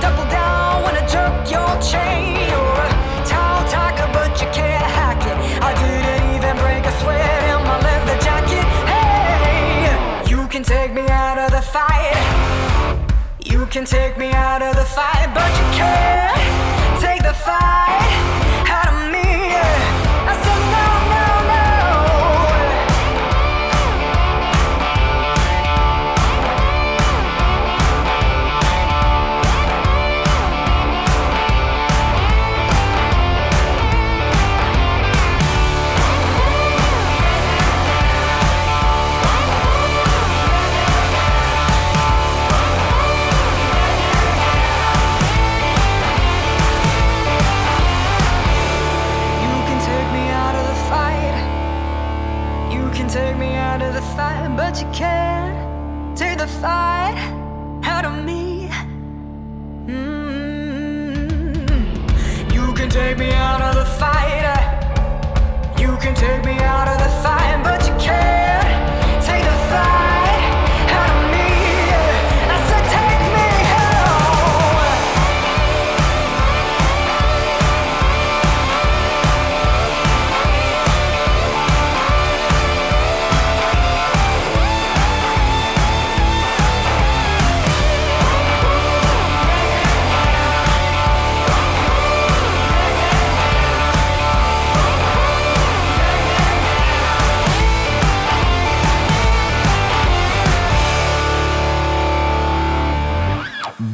double down when I jerk your chain. You're a tall tiger, but you can't hack it. I didn't even break a sweat in my leather jacket. Hey, you can take me out of the fight. You can take me out of the fight, but you can't take the fight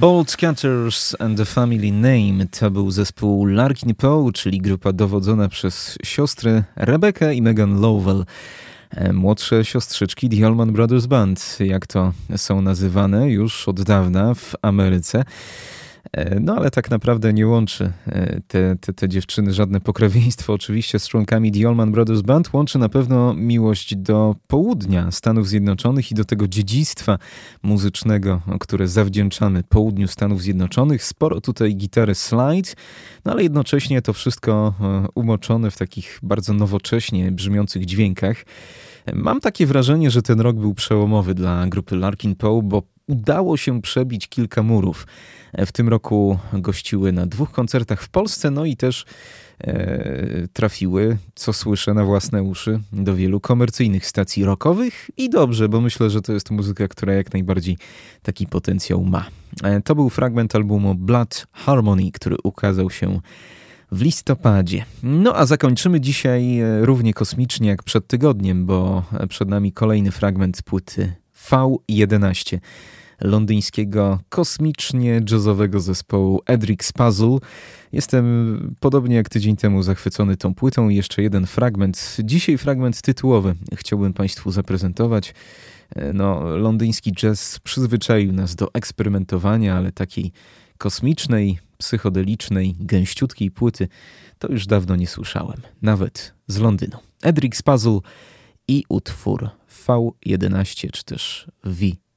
Bold Scatters and the Family Name to był zespół Larkin Poe, czyli grupa dowodzona przez siostry Rebecca i Megan Lowell. E, Młodsze siostrzyczki The Allman Brothers Band, jak to są nazywane już od dawna w Ameryce. E, No ale tak naprawdę nie łączy e, te, te, te dziewczyny żadne pokrewieństwo oczywiście z członkami The Allman Brothers Band. Łączy na pewno miłość do południa Stanów Zjednoczonych i do tego dziedzictwa muzycznego, które zawdzięczamy południu Stanów Zjednoczonych. Sporo tutaj gitary slide, no ale jednocześnie to wszystko e, umoczone w takich bardzo nowocześnie brzmiących dźwiękach. Mam takie wrażenie, że ten rok był przełomowy dla grupy Larkin Poe, bo udało się przebić kilka murów. W tym roku gościły na dwóch koncertach w Polsce, no i też e, trafiły, co słyszę na własne uszy, do wielu komercyjnych stacji rockowych i dobrze, bo myślę, że to jest muzyka, która jak najbardziej taki potencjał ma. E, to był fragment albumu Blood Harmony, który ukazał się w listopadzie. No a zakończymy dzisiaj e, równie kosmicznie jak przed tygodniem, bo przed nami kolejny fragment płyty V11 londyńskiego kosmicznie jazzowego zespołu Edric's Puzzle. Jestem podobnie jak tydzień temu zachwycony tą płytą i jeszcze jeden fragment. Dzisiaj fragment tytułowy chciałbym Państwu zaprezentować. E, no, londyński jazz przyzwyczaił nas do eksperymentowania, ale takiej kosmicznej, psychodelicznej, gęściutkiej płyty to już dawno nie słyszałem, nawet z Londynu. Edric's Puzzle i utwór V11 czy też V11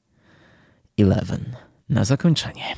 na zakończenie.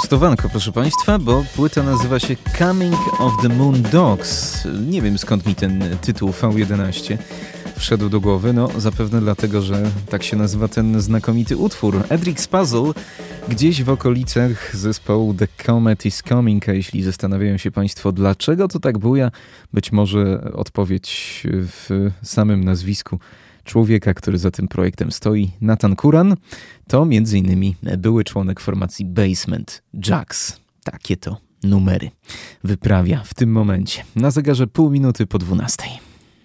Sprostowanko, proszę Państwa, bo płyta nazywa się Coming of the Moon Dogs. Nie wiem skąd mi ten tytuł V11 wszedł do głowy. No, zapewne dlatego, że tak się nazywa ten znakomity utwór. Edric's Puzzle gdzieś w okolicach zespołu The Comet is Coming, a jeśli zastanawiają się Państwo, dlaczego to tak buja, być może odpowiedź w samym nazwisku człowieka, który za tym projektem stoi, Nathan Kuran, to m.in. były członek formacji Basement Jacks. Takie to numery wyprawia w tym momencie. Na zegarze pół minuty po dwunastej.